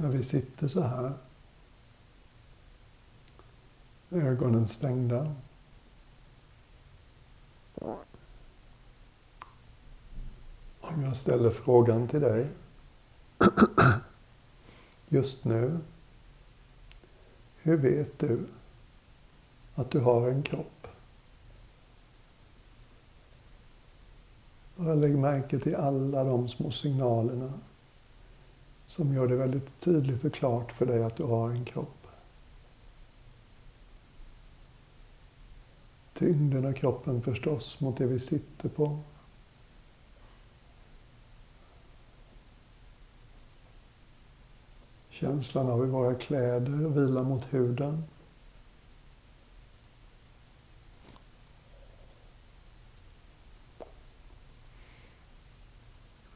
När vi sitter så här, ögonen stängda. Om jag ställer frågan till dig just nu. Hur vet du att du har en kropp? Bara lägg märke till alla de små signalerna som gör det väldigt tydligt och klart för dig att du har en kropp. Tyngden av kroppen förstås mot det vi sitter på. Känslan av hur våra kläder vilar mot huden.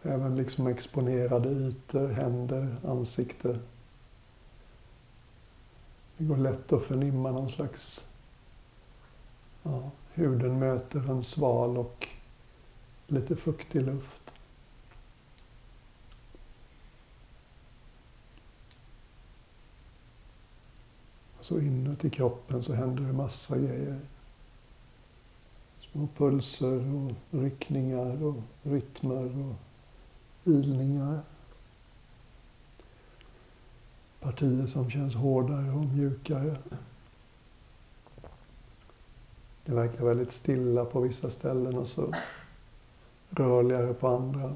Även liksom exponerade ytor, händer, ansikte. Det går lätt att förnimma någon slags... Ja, huden möter en sval och lite fuktig luft. Så inuti kroppen så händer det massa grejer. Små pulser och ryckningar och rytmer och ilningar. Partier som känns hårdare och mjukare. Det verkar väldigt stilla på vissa ställen och så rörligare på andra.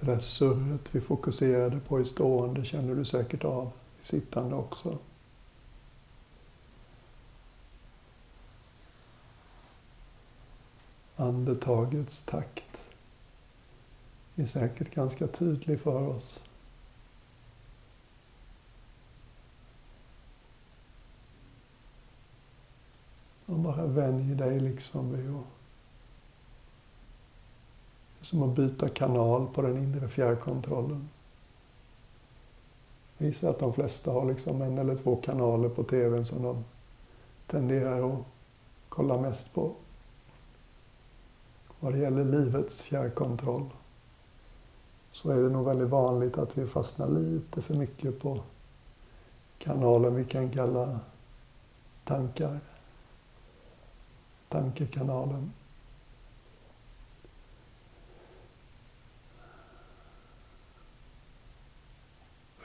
Det där surret vi fokuserade på i stående känner du säkert av i sittande också. Andetagets takt är säkert ganska tydlig för oss. Och bara vänjer dig liksom vid att som att byta kanal på den inre fjärrkontrollen. Jag gissar att de flesta har liksom en eller två kanaler på TVn som de tenderar att kolla mest på. Vad det gäller livets fjärrkontroll så är det nog väldigt vanligt att vi fastnar lite för mycket på kanalen vi kan kalla tankar. Tankekanalen.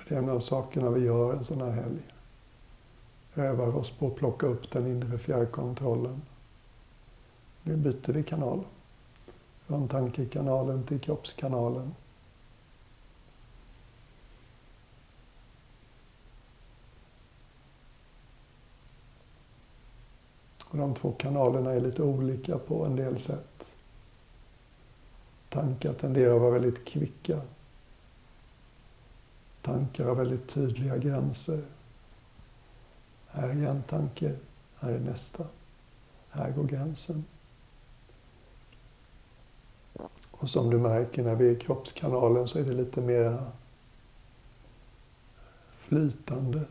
Det är en av sakerna vi gör en sån här helg. Övar oss på att plocka upp den inre fjärrkontrollen. Nu byter vi kanal. Från tankekanalen till kroppskanalen. Och de två kanalerna är lite olika på en del sätt. Tankar tenderar att vara väldigt kvicka Tankar har väldigt tydliga gränser. Här är en tanke, här är nästa. Här går gränsen. Och som du märker när vi är i kroppskanalen så är det lite mer flytande.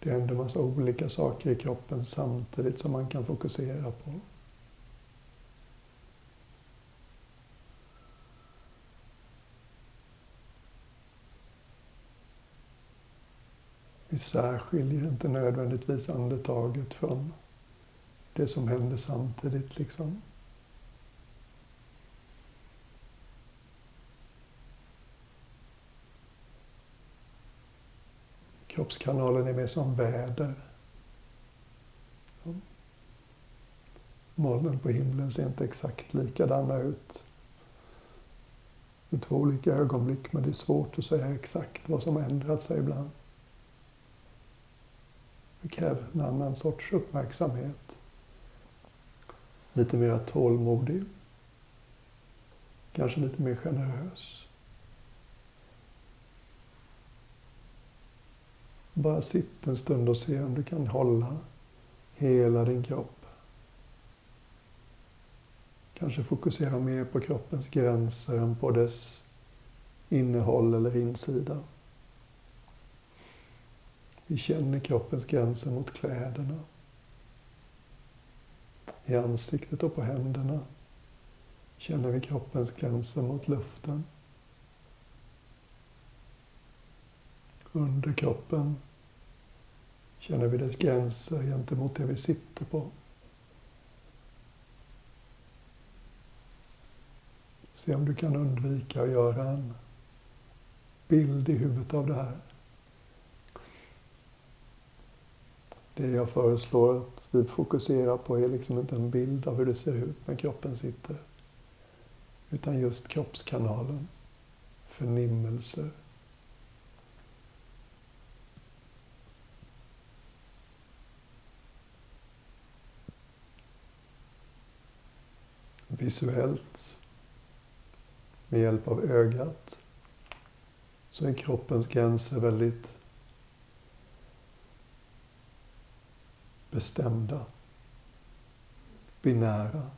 Det händer massa olika saker i kroppen samtidigt som man kan fokusera på. Vi särskiljer inte nödvändigtvis andetaget från det som händer samtidigt. liksom. Kroppskanalen är mer som väder. Molnen på himlen ser inte exakt likadana ut i två olika ögonblick, men det är svårt att säga exakt vad som har ändrat sig ibland. Det kräver en annan sorts uppmärksamhet. Lite mer tålmodig. Kanske lite mer generös. Bara sitt en stund och se om du kan hålla hela din kropp. Kanske fokusera mer på kroppens gränser än på dess innehåll eller insida. Vi känner kroppens gränser mot kläderna. I ansiktet och på händerna känner vi kroppens gränser mot luften. Under kroppen känner vi dess gränser gentemot det vi sitter på. Se om du kan undvika att göra en bild i huvudet av det här. Det jag föreslår att vi fokuserar på är liksom inte en bild av hur det ser ut när kroppen sitter. Utan just kroppskanalen, förnimmelser. Visuellt, med hjälp av ögat, så är kroppens gränser väldigt bestämda, binära,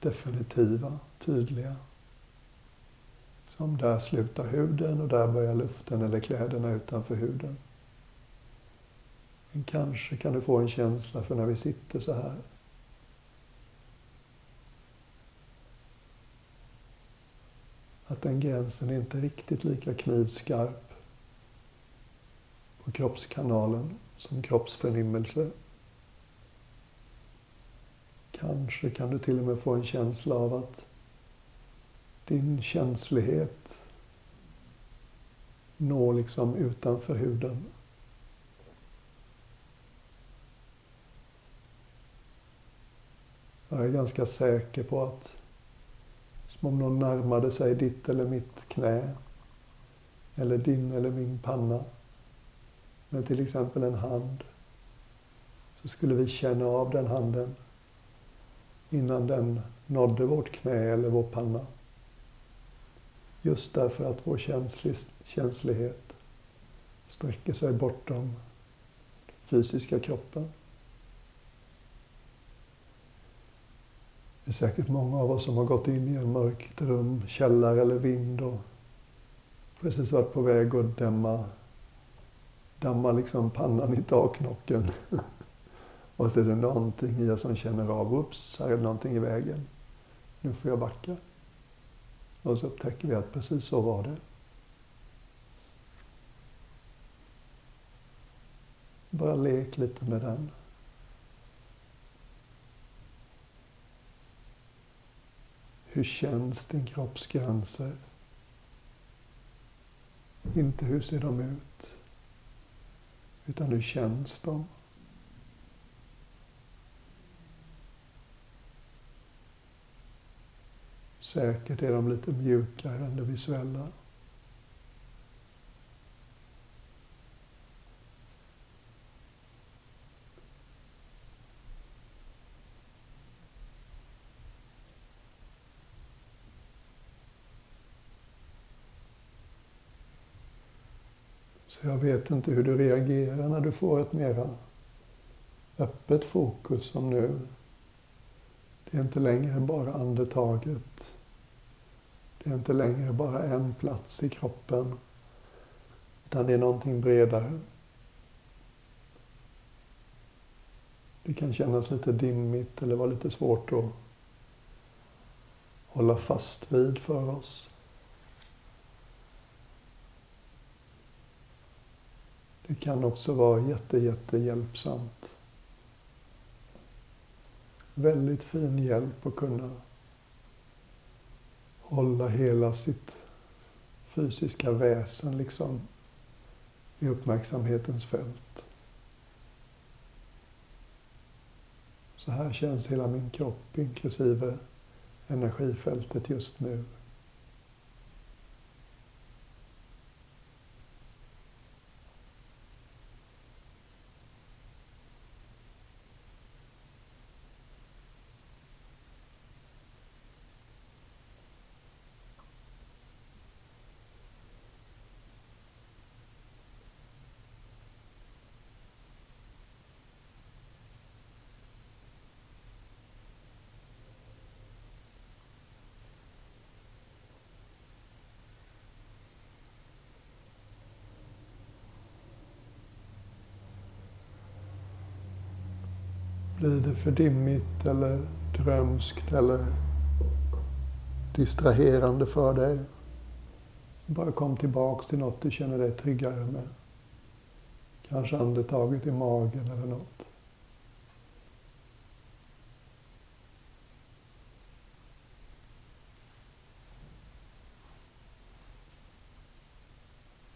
definitiva, tydliga. Som där slutar huden och där börjar luften eller kläderna utanför huden. Men kanske kan du få en känsla för när vi sitter så här. Att den gränsen är inte riktigt lika knivskarp på kroppskanalen som kroppsförnimmelse. Kanske kan du till och med få en känsla av att din känslighet når liksom utanför huden. Jag är ganska säker på att som om någon närmade sig ditt eller mitt knä eller din eller min panna med till exempel en hand så skulle vi känna av den handen innan den nådde vårt knä eller vår panna. Just därför att vår känslighet sträcker sig bortom den fysiska kroppen. Det är säkert många av oss som har gått in i en mörkt rum, källare eller vind och precis varit på väg att dämma dammar liksom pannan i taknocken. och så är det någonting i oss som känner av, ups, här är det någonting i vägen. Nu får jag backa. Och så upptäcker vi att precis så var det. Bara lek lite med den. Hur känns din kropps gränser? Inte hur ser de ut? Utan hur känns de? Säkert är de lite mjukare än det visuella. Jag vet inte hur du reagerar när du får ett mera öppet fokus som nu. Det är inte längre bara andetaget. Det är inte längre bara en plats i kroppen. Utan det är någonting bredare. Det kan kännas lite dimmigt eller vara lite svårt att hålla fast vid för oss. Det kan också vara jätte, jätte hjälpsamt. Väldigt fin hjälp att kunna hålla hela sitt fysiska väsen liksom i uppmärksamhetens fält. Så här känns hela min kropp inklusive energifältet just nu. Blir det för dimmigt eller drömskt eller distraherande för dig? Bara kom tillbaks till något du känner dig tryggare med. Kanske andetaget i magen eller något.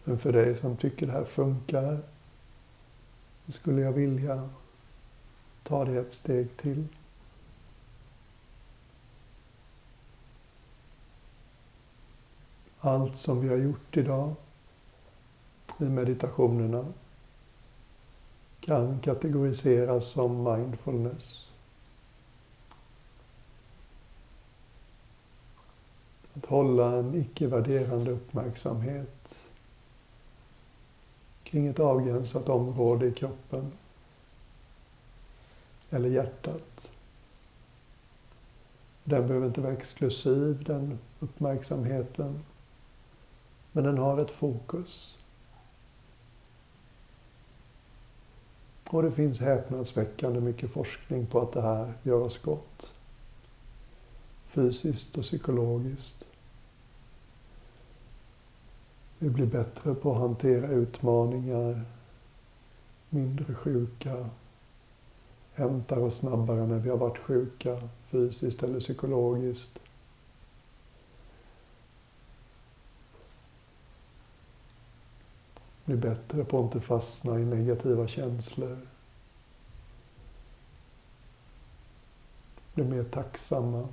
Men för dig som tycker det här funkar skulle jag vilja ta det ett steg till. Allt som vi har gjort idag i meditationerna kan kategoriseras som mindfulness. Att hålla en icke-värderande uppmärksamhet kring ett avgränsat område i kroppen eller hjärtat. Den behöver inte vara exklusiv, den uppmärksamheten. Men den har ett fokus. Och det finns häpnadsväckande mycket forskning på att det här gör oss gott. Fysiskt och psykologiskt. Vi blir bättre på att hantera utmaningar, mindre sjuka, hämtar oss snabbare när vi har varit sjuka, fysiskt eller psykologiskt. Blir bättre på att inte fastna i negativa känslor. Blir mer tacksamma.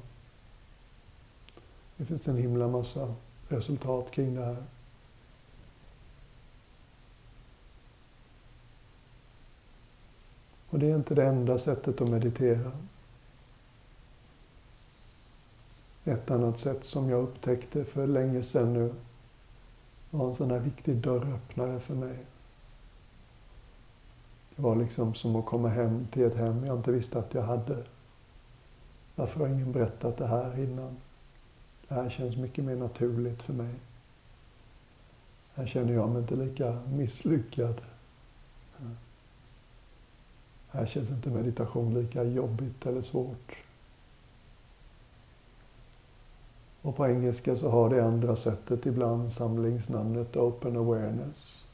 Det finns en himla massa resultat kring det här. Och det är inte det enda sättet att meditera. Ett annat sätt som jag upptäckte för länge sedan nu var en sån här viktig dörröppnare för mig. Det var liksom som att komma hem till ett hem jag inte visste att jag hade. Varför har ingen berättat det här innan? Det här känns mycket mer naturligt för mig. Här känner jag mig inte lika misslyckad. Här känns inte meditation lika jobbigt eller svårt. Och på engelska så har det andra sättet ibland samlingsnamnet Open Awareness.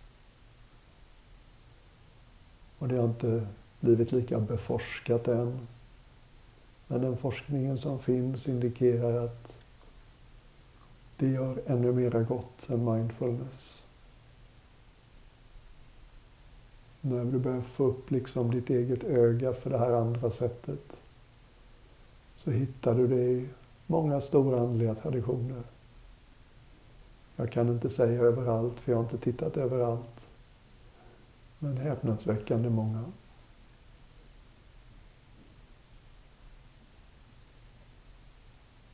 Och det har inte blivit lika beforskat än. Men den forskningen som finns indikerar att det gör ännu mera gott än mindfulness. När du börjar få upp liksom ditt eget öga för det här andra sättet så hittar du det i många stora andliga traditioner. Jag kan inte säga överallt, för jag har inte tittat överallt. Men häpnadsväckande många.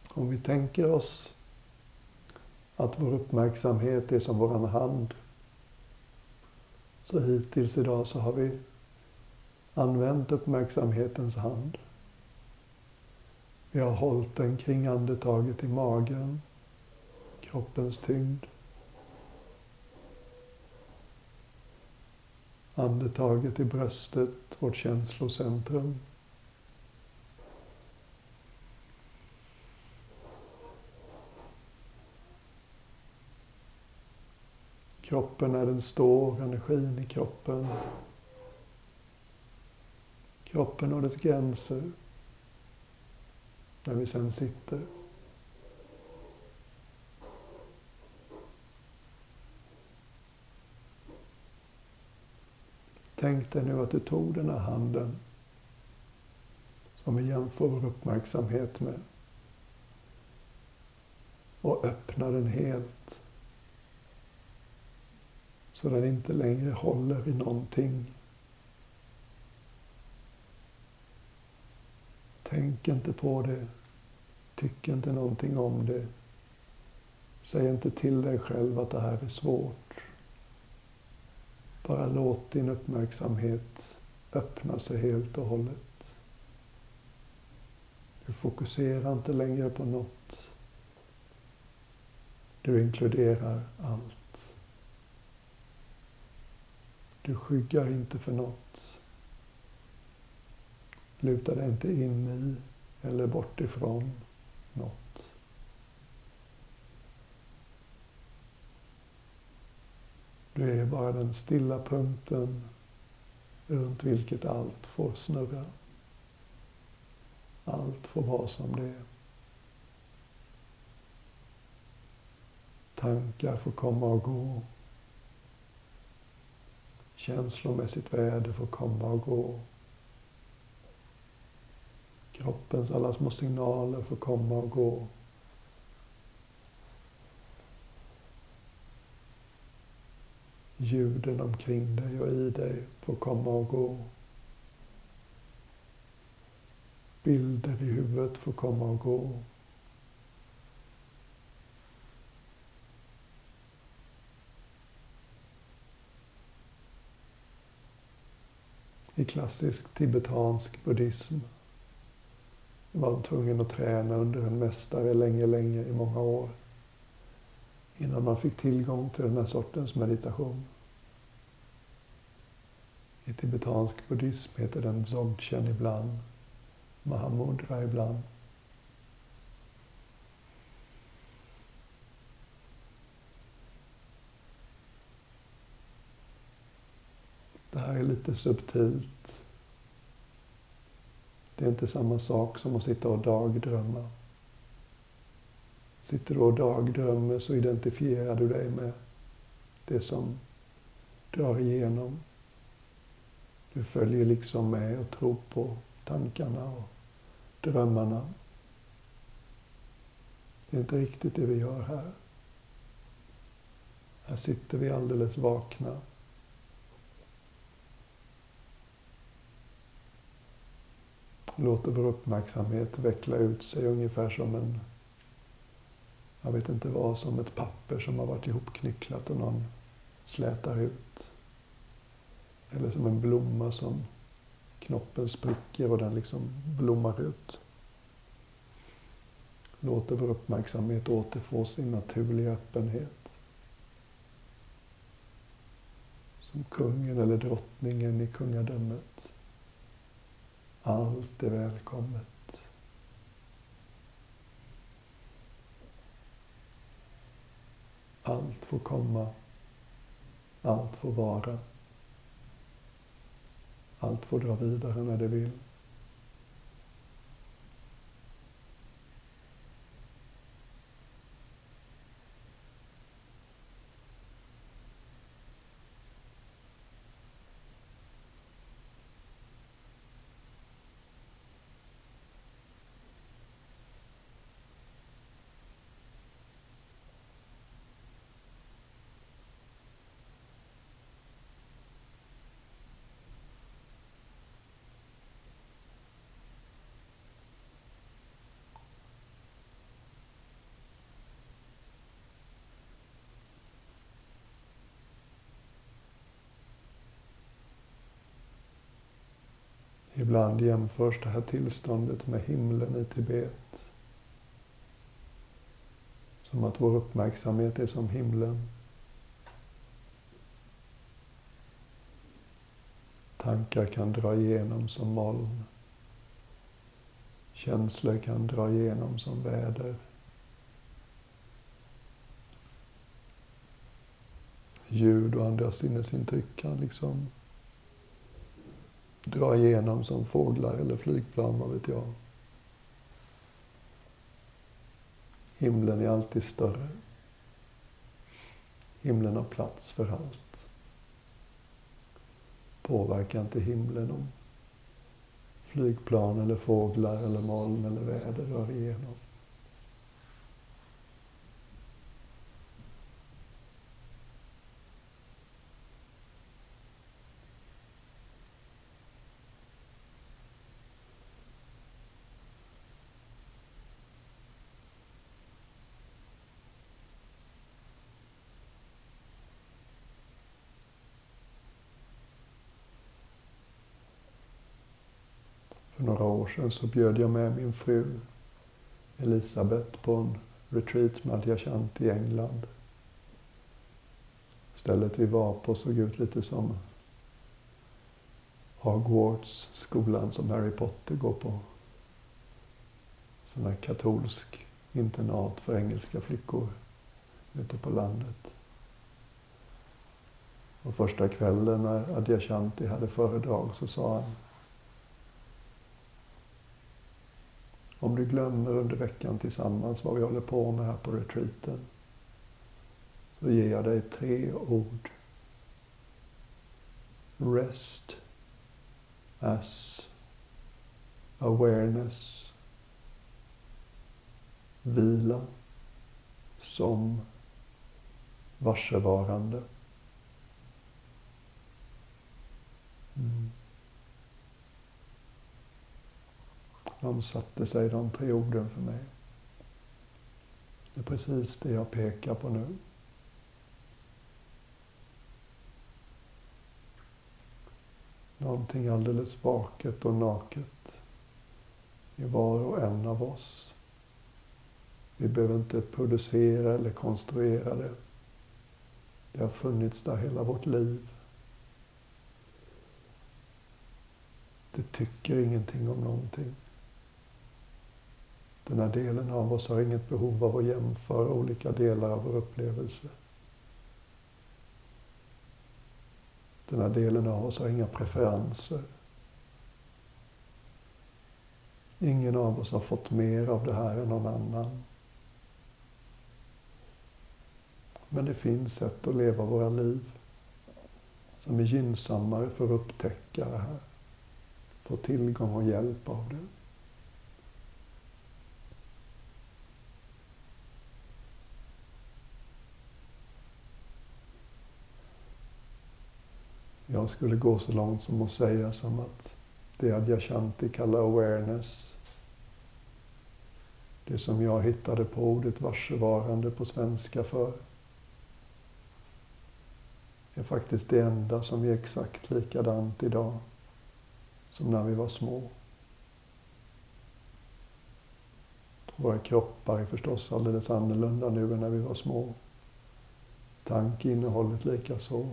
Om vi tänker oss att vår uppmärksamhet är som våran hand så hittills idag så har vi använt uppmärksamhetens hand. Vi har hållit den kring andetaget i magen, kroppens tyngd. Andetaget i bröstet, vårt känslocentrum. Kroppen när den står, energin i kroppen. Kroppen och dess gränser. När vi sen sitter. Tänk dig nu att du tog den här handen som vi jämför vår uppmärksamhet med och öppnar den helt så den inte längre håller i någonting. Tänk inte på det. Tyck inte någonting om det. Säg inte till dig själv att det här är svårt. Bara låt din uppmärksamhet öppna sig helt och hållet. Du fokuserar inte längre på något. Du inkluderar allt. Du skyggar inte för något. Luta dig inte in i eller bort ifrån något. Du är bara den stilla punkten runt vilket allt får snurra. Allt får vara som det är. Tankar får komma och gå. Känslomässigt väder får komma och gå. Kroppens alla små signaler får komma och gå. Ljuden omkring dig och i dig får komma och gå. Bilder i huvudet får komma och gå. I klassisk tibetansk buddhism var tvungen att träna under en mästare länge, länge i många år innan man fick tillgång till den här sortens meditation. I tibetansk buddhism heter den Dzogchen ibland, Mahamudra ibland. Här är lite subtilt. Det är inte samma sak som att sitta och dagdrömma. Sitter du och dagdrömmer så identifierar du dig med det som drar igenom. Du följer liksom med och tror på tankarna och drömmarna. Det är inte riktigt det vi gör här. Här sitter vi alldeles vakna. Låter vår uppmärksamhet veckla ut sig ungefär som en jag vet inte vad, som ett papper som har varit ihopknycklat och någon slätar ut. Eller som en blomma som knoppen spricker och den liksom blommar ut. Låter vår uppmärksamhet återfå sin naturliga öppenhet. Som kungen eller drottningen i kungadömet. Allt är välkommet. Allt får komma. Allt får vara. Allt får dra vidare när det vill. Ibland jämförs det här tillståndet med himlen i Tibet. Som att vår uppmärksamhet är som himlen. Tankar kan dra igenom som moln. Känslor kan dra igenom som väder. Ljud och andra sinnesintryck kan liksom dra igenom som fåglar eller flygplan, vad vet jag. Himlen är alltid större. Himlen har plats för allt. Påverkar inte himlen om flygplan eller fåglar eller moln eller väder rör igenom. För några år sedan så bjöd jag med min fru Elisabeth på en retreat med Adyashanti i England. Stället vi var på såg ut lite som Hogwarts, skolan som Harry Potter går på. Sån här katolsk internat för engelska flickor ute på landet. Och första kvällen när Adyashanti hade föredrag så sa han Om du glömmer under veckan tillsammans vad vi håller på med här på retreaten så ger jag dig tre ord. Rest as awareness. Vila som varsevarande. Mm. De satte sig de tre orden för mig. Det är precis det jag pekar på nu. Någonting alldeles vaket och naket i var och en av oss. Vi behöver inte producera eller konstruera det. Det har funnits där hela vårt liv. Det tycker ingenting om någonting. Den här delen av oss har inget behov av att jämföra olika delar av vår upplevelse. Den här delen av oss har inga preferenser. Ingen av oss har fått mer av det här än någon annan. Men det finns sätt att leva våra liv som är gynnsammare för att upptäcka det här. Få tillgång och hjälp av det. Jag skulle gå så långt som att säga som att det Adyashanti kallar awareness, det som jag hittade på ordet varsevarande på svenska för, är faktiskt det enda som är exakt likadant idag som när vi var små. Våra kroppar är förstås alldeles annorlunda nu än när vi var små. Tankeinnehållet likaså.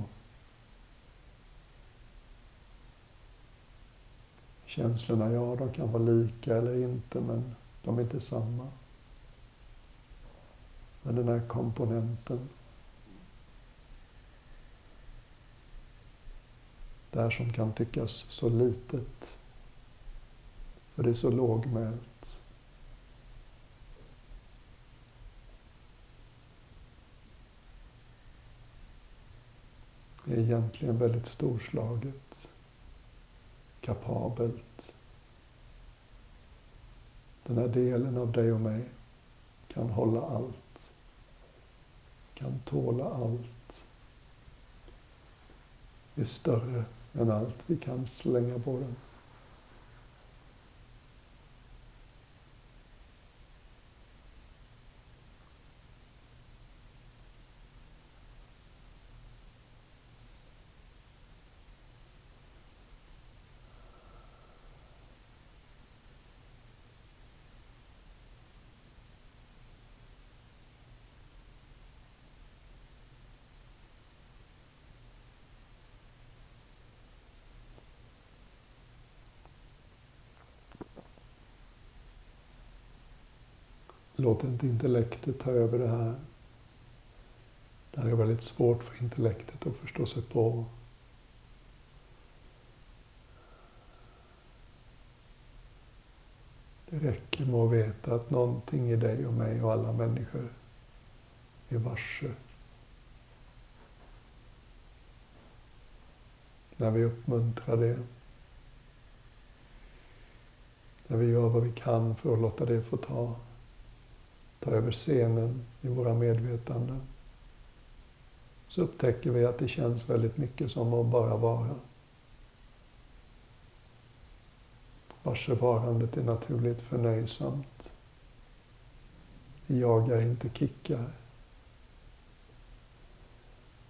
Känslorna, ja, de kan vara lika eller inte, men de är inte samma. Men den här komponenten, det här som kan tyckas så litet, för det är så lågmält. Det är egentligen väldigt storslaget kapabelt. Den här delen av dig och mig kan hålla allt, kan tåla allt, är större än allt vi kan slänga på den. Låt inte intellektet ta över det här. Det här är väldigt svårt för intellektet att förstå sig på. Det räcker med att veta att någonting i dig och mig och alla människor är varse. När vi uppmuntrar det. När vi gör vad vi kan för att låta det få ta ta över scenen i våra medvetanden så upptäcker vi att det känns väldigt mycket som att bara vara. Varsevarandet är naturligt förnöjsamt. Vi jagar inte kickar.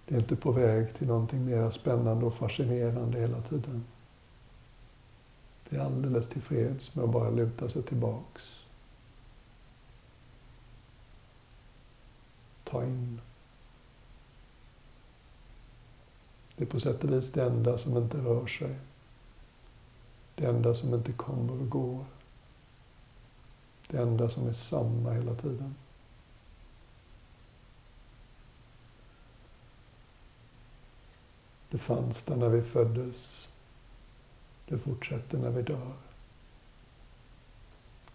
Det är inte på väg till någonting mer spännande och fascinerande hela tiden. Det är alldeles tillfreds med att bara luta sig tillbaks. Ta in. Det är på sätt och vis det enda som inte rör sig. Det enda som inte kommer och går. Det enda som är samma hela tiden. Det fanns där när vi föddes. Det fortsätter när vi dör.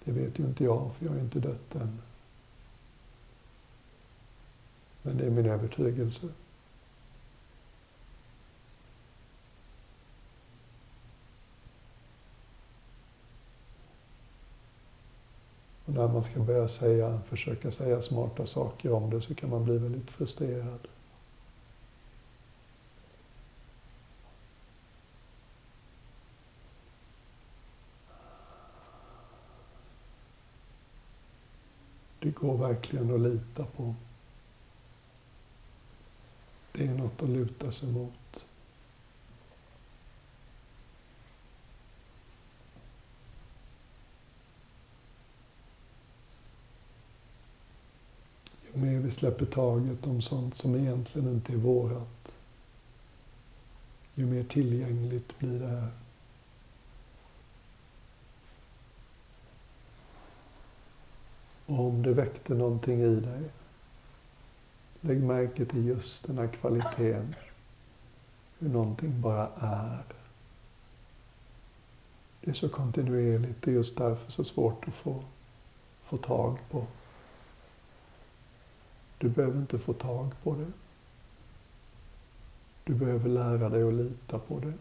Det vet ju inte jag, för jag har inte dött än. Men det är min övertygelse. Och när man ska börja säga, försöka säga smarta saker om det så kan man bli väldigt frustrerad. Det går verkligen att lita på. Det är något att luta sig mot. Ju mer vi släpper taget om sånt som egentligen inte är vårat, ju mer tillgängligt blir det här. Och om det väckte någonting i dig, lägg märke till just den här kvaliteten. Hur någonting bara är. Det är så kontinuerligt och just därför så svårt att få, få tag på. Du behöver inte få tag på det. Du behöver lära dig att lita på det.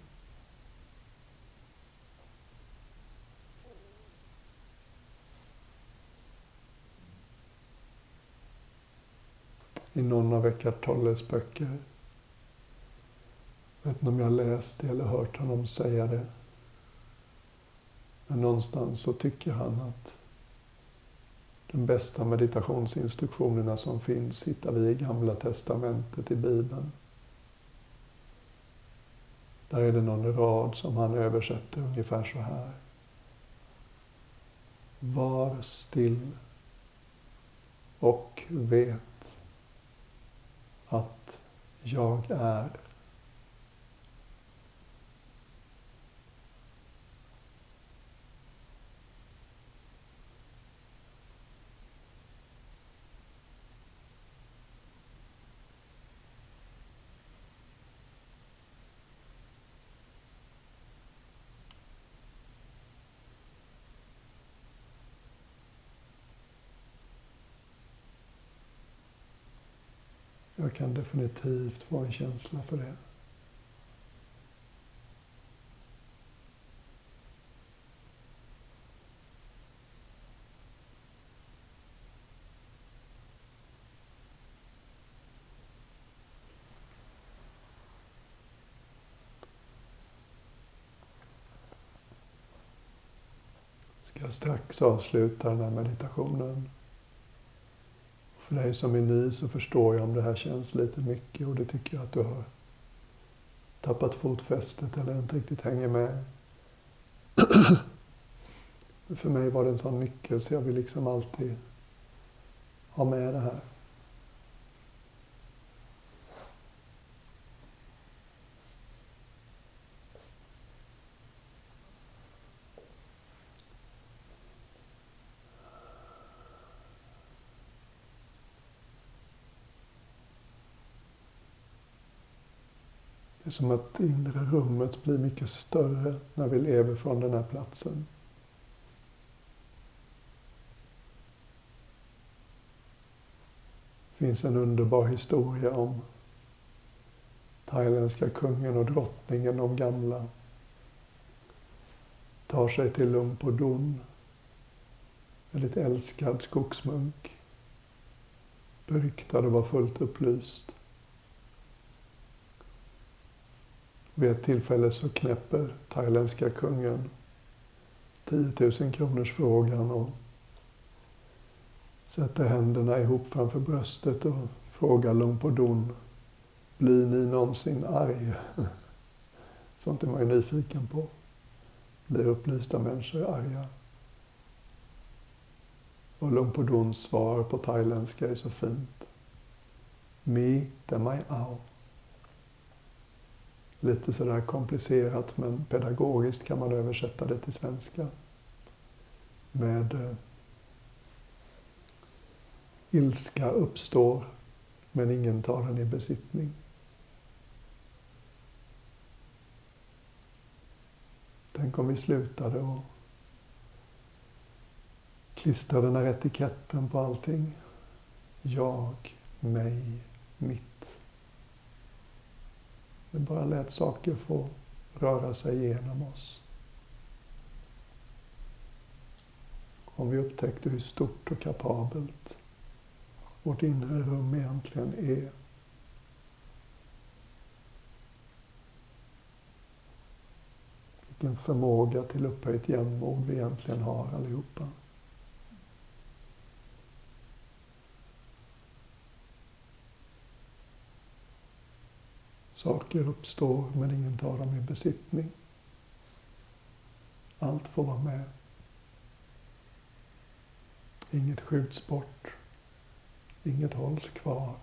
I någon av Eckart Tolles böcker. Jag vet inte om jag har läst det eller hört honom säga det. Men någonstans så tycker han att de bästa meditationsinstruktionerna som finns hittar vi i Gamla Testamentet, i Bibeln. Där är det någon rad som han översätter ungefär så här. Var still och vet att jag är. Jag kan definitivt få en känsla för det. ska strax avsluta den här meditationen. För dig som är ny så förstår jag om det här känns lite mycket och det tycker jag att du har tappat fotfästet eller inte riktigt hänger med. För mig var det en sån nyckel så jag vill liksom alltid ha med det här. Som att det inre rummet blir mycket större när vi lever från den här platsen. Det finns en underbar historia om thailändska kungen och drottningen, de gamla, tar sig till Lumpur Don, väldigt älskad skogsmunk, beryktad och var fullt upplyst. Vid ett tillfälle så knäpper thailändska kungen 10 000 kronors frågan och sätter händerna ihop framför bröstet och frågar Lumpodon, blir ni någonsin arg? Sånt är man ju nyfiken på. Blir upplysta människor arga? Och Lumpodons svar på thailändska är så fint. Mi, damai ao lite sådär komplicerat men pedagogiskt kan man översätta det till svenska. Med eh, ilska uppstår men ingen tar den i besittning. Tänk om vi slutade och klistra den här etiketten på allting. Jag, mig, mitt. Vi bara lät saker få röra sig genom oss. Om vi upptäckte hur stort och kapabelt vårt inre rum egentligen är. Vilken förmåga till upphöjt jämnmod vi egentligen har allihopa. Saker uppstår men ingen tar dem i besittning. Allt får vara med. Inget skjuts bort. Inget hålls kvar.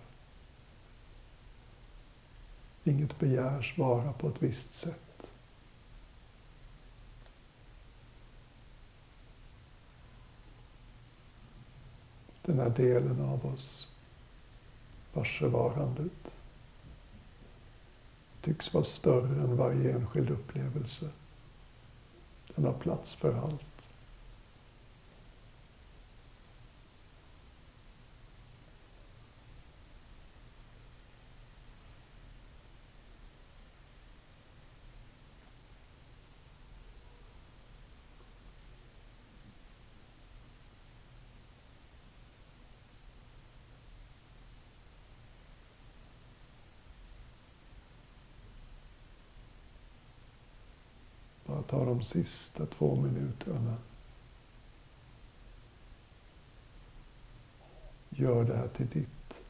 Inget begärs vara på ett visst sätt. Den här delen av oss, varsevarandet, tycks vara större än varje enskild upplevelse. Den har plats för allt. Ta de sista två minuterna. Gör det här till ditt.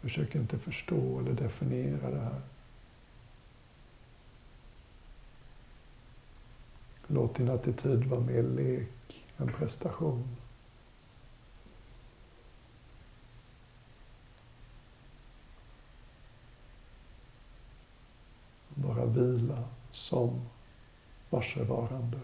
Försök inte förstå eller definiera det här. Låt din attityd vara mer lek än prestation. Bara vila som varsevarande.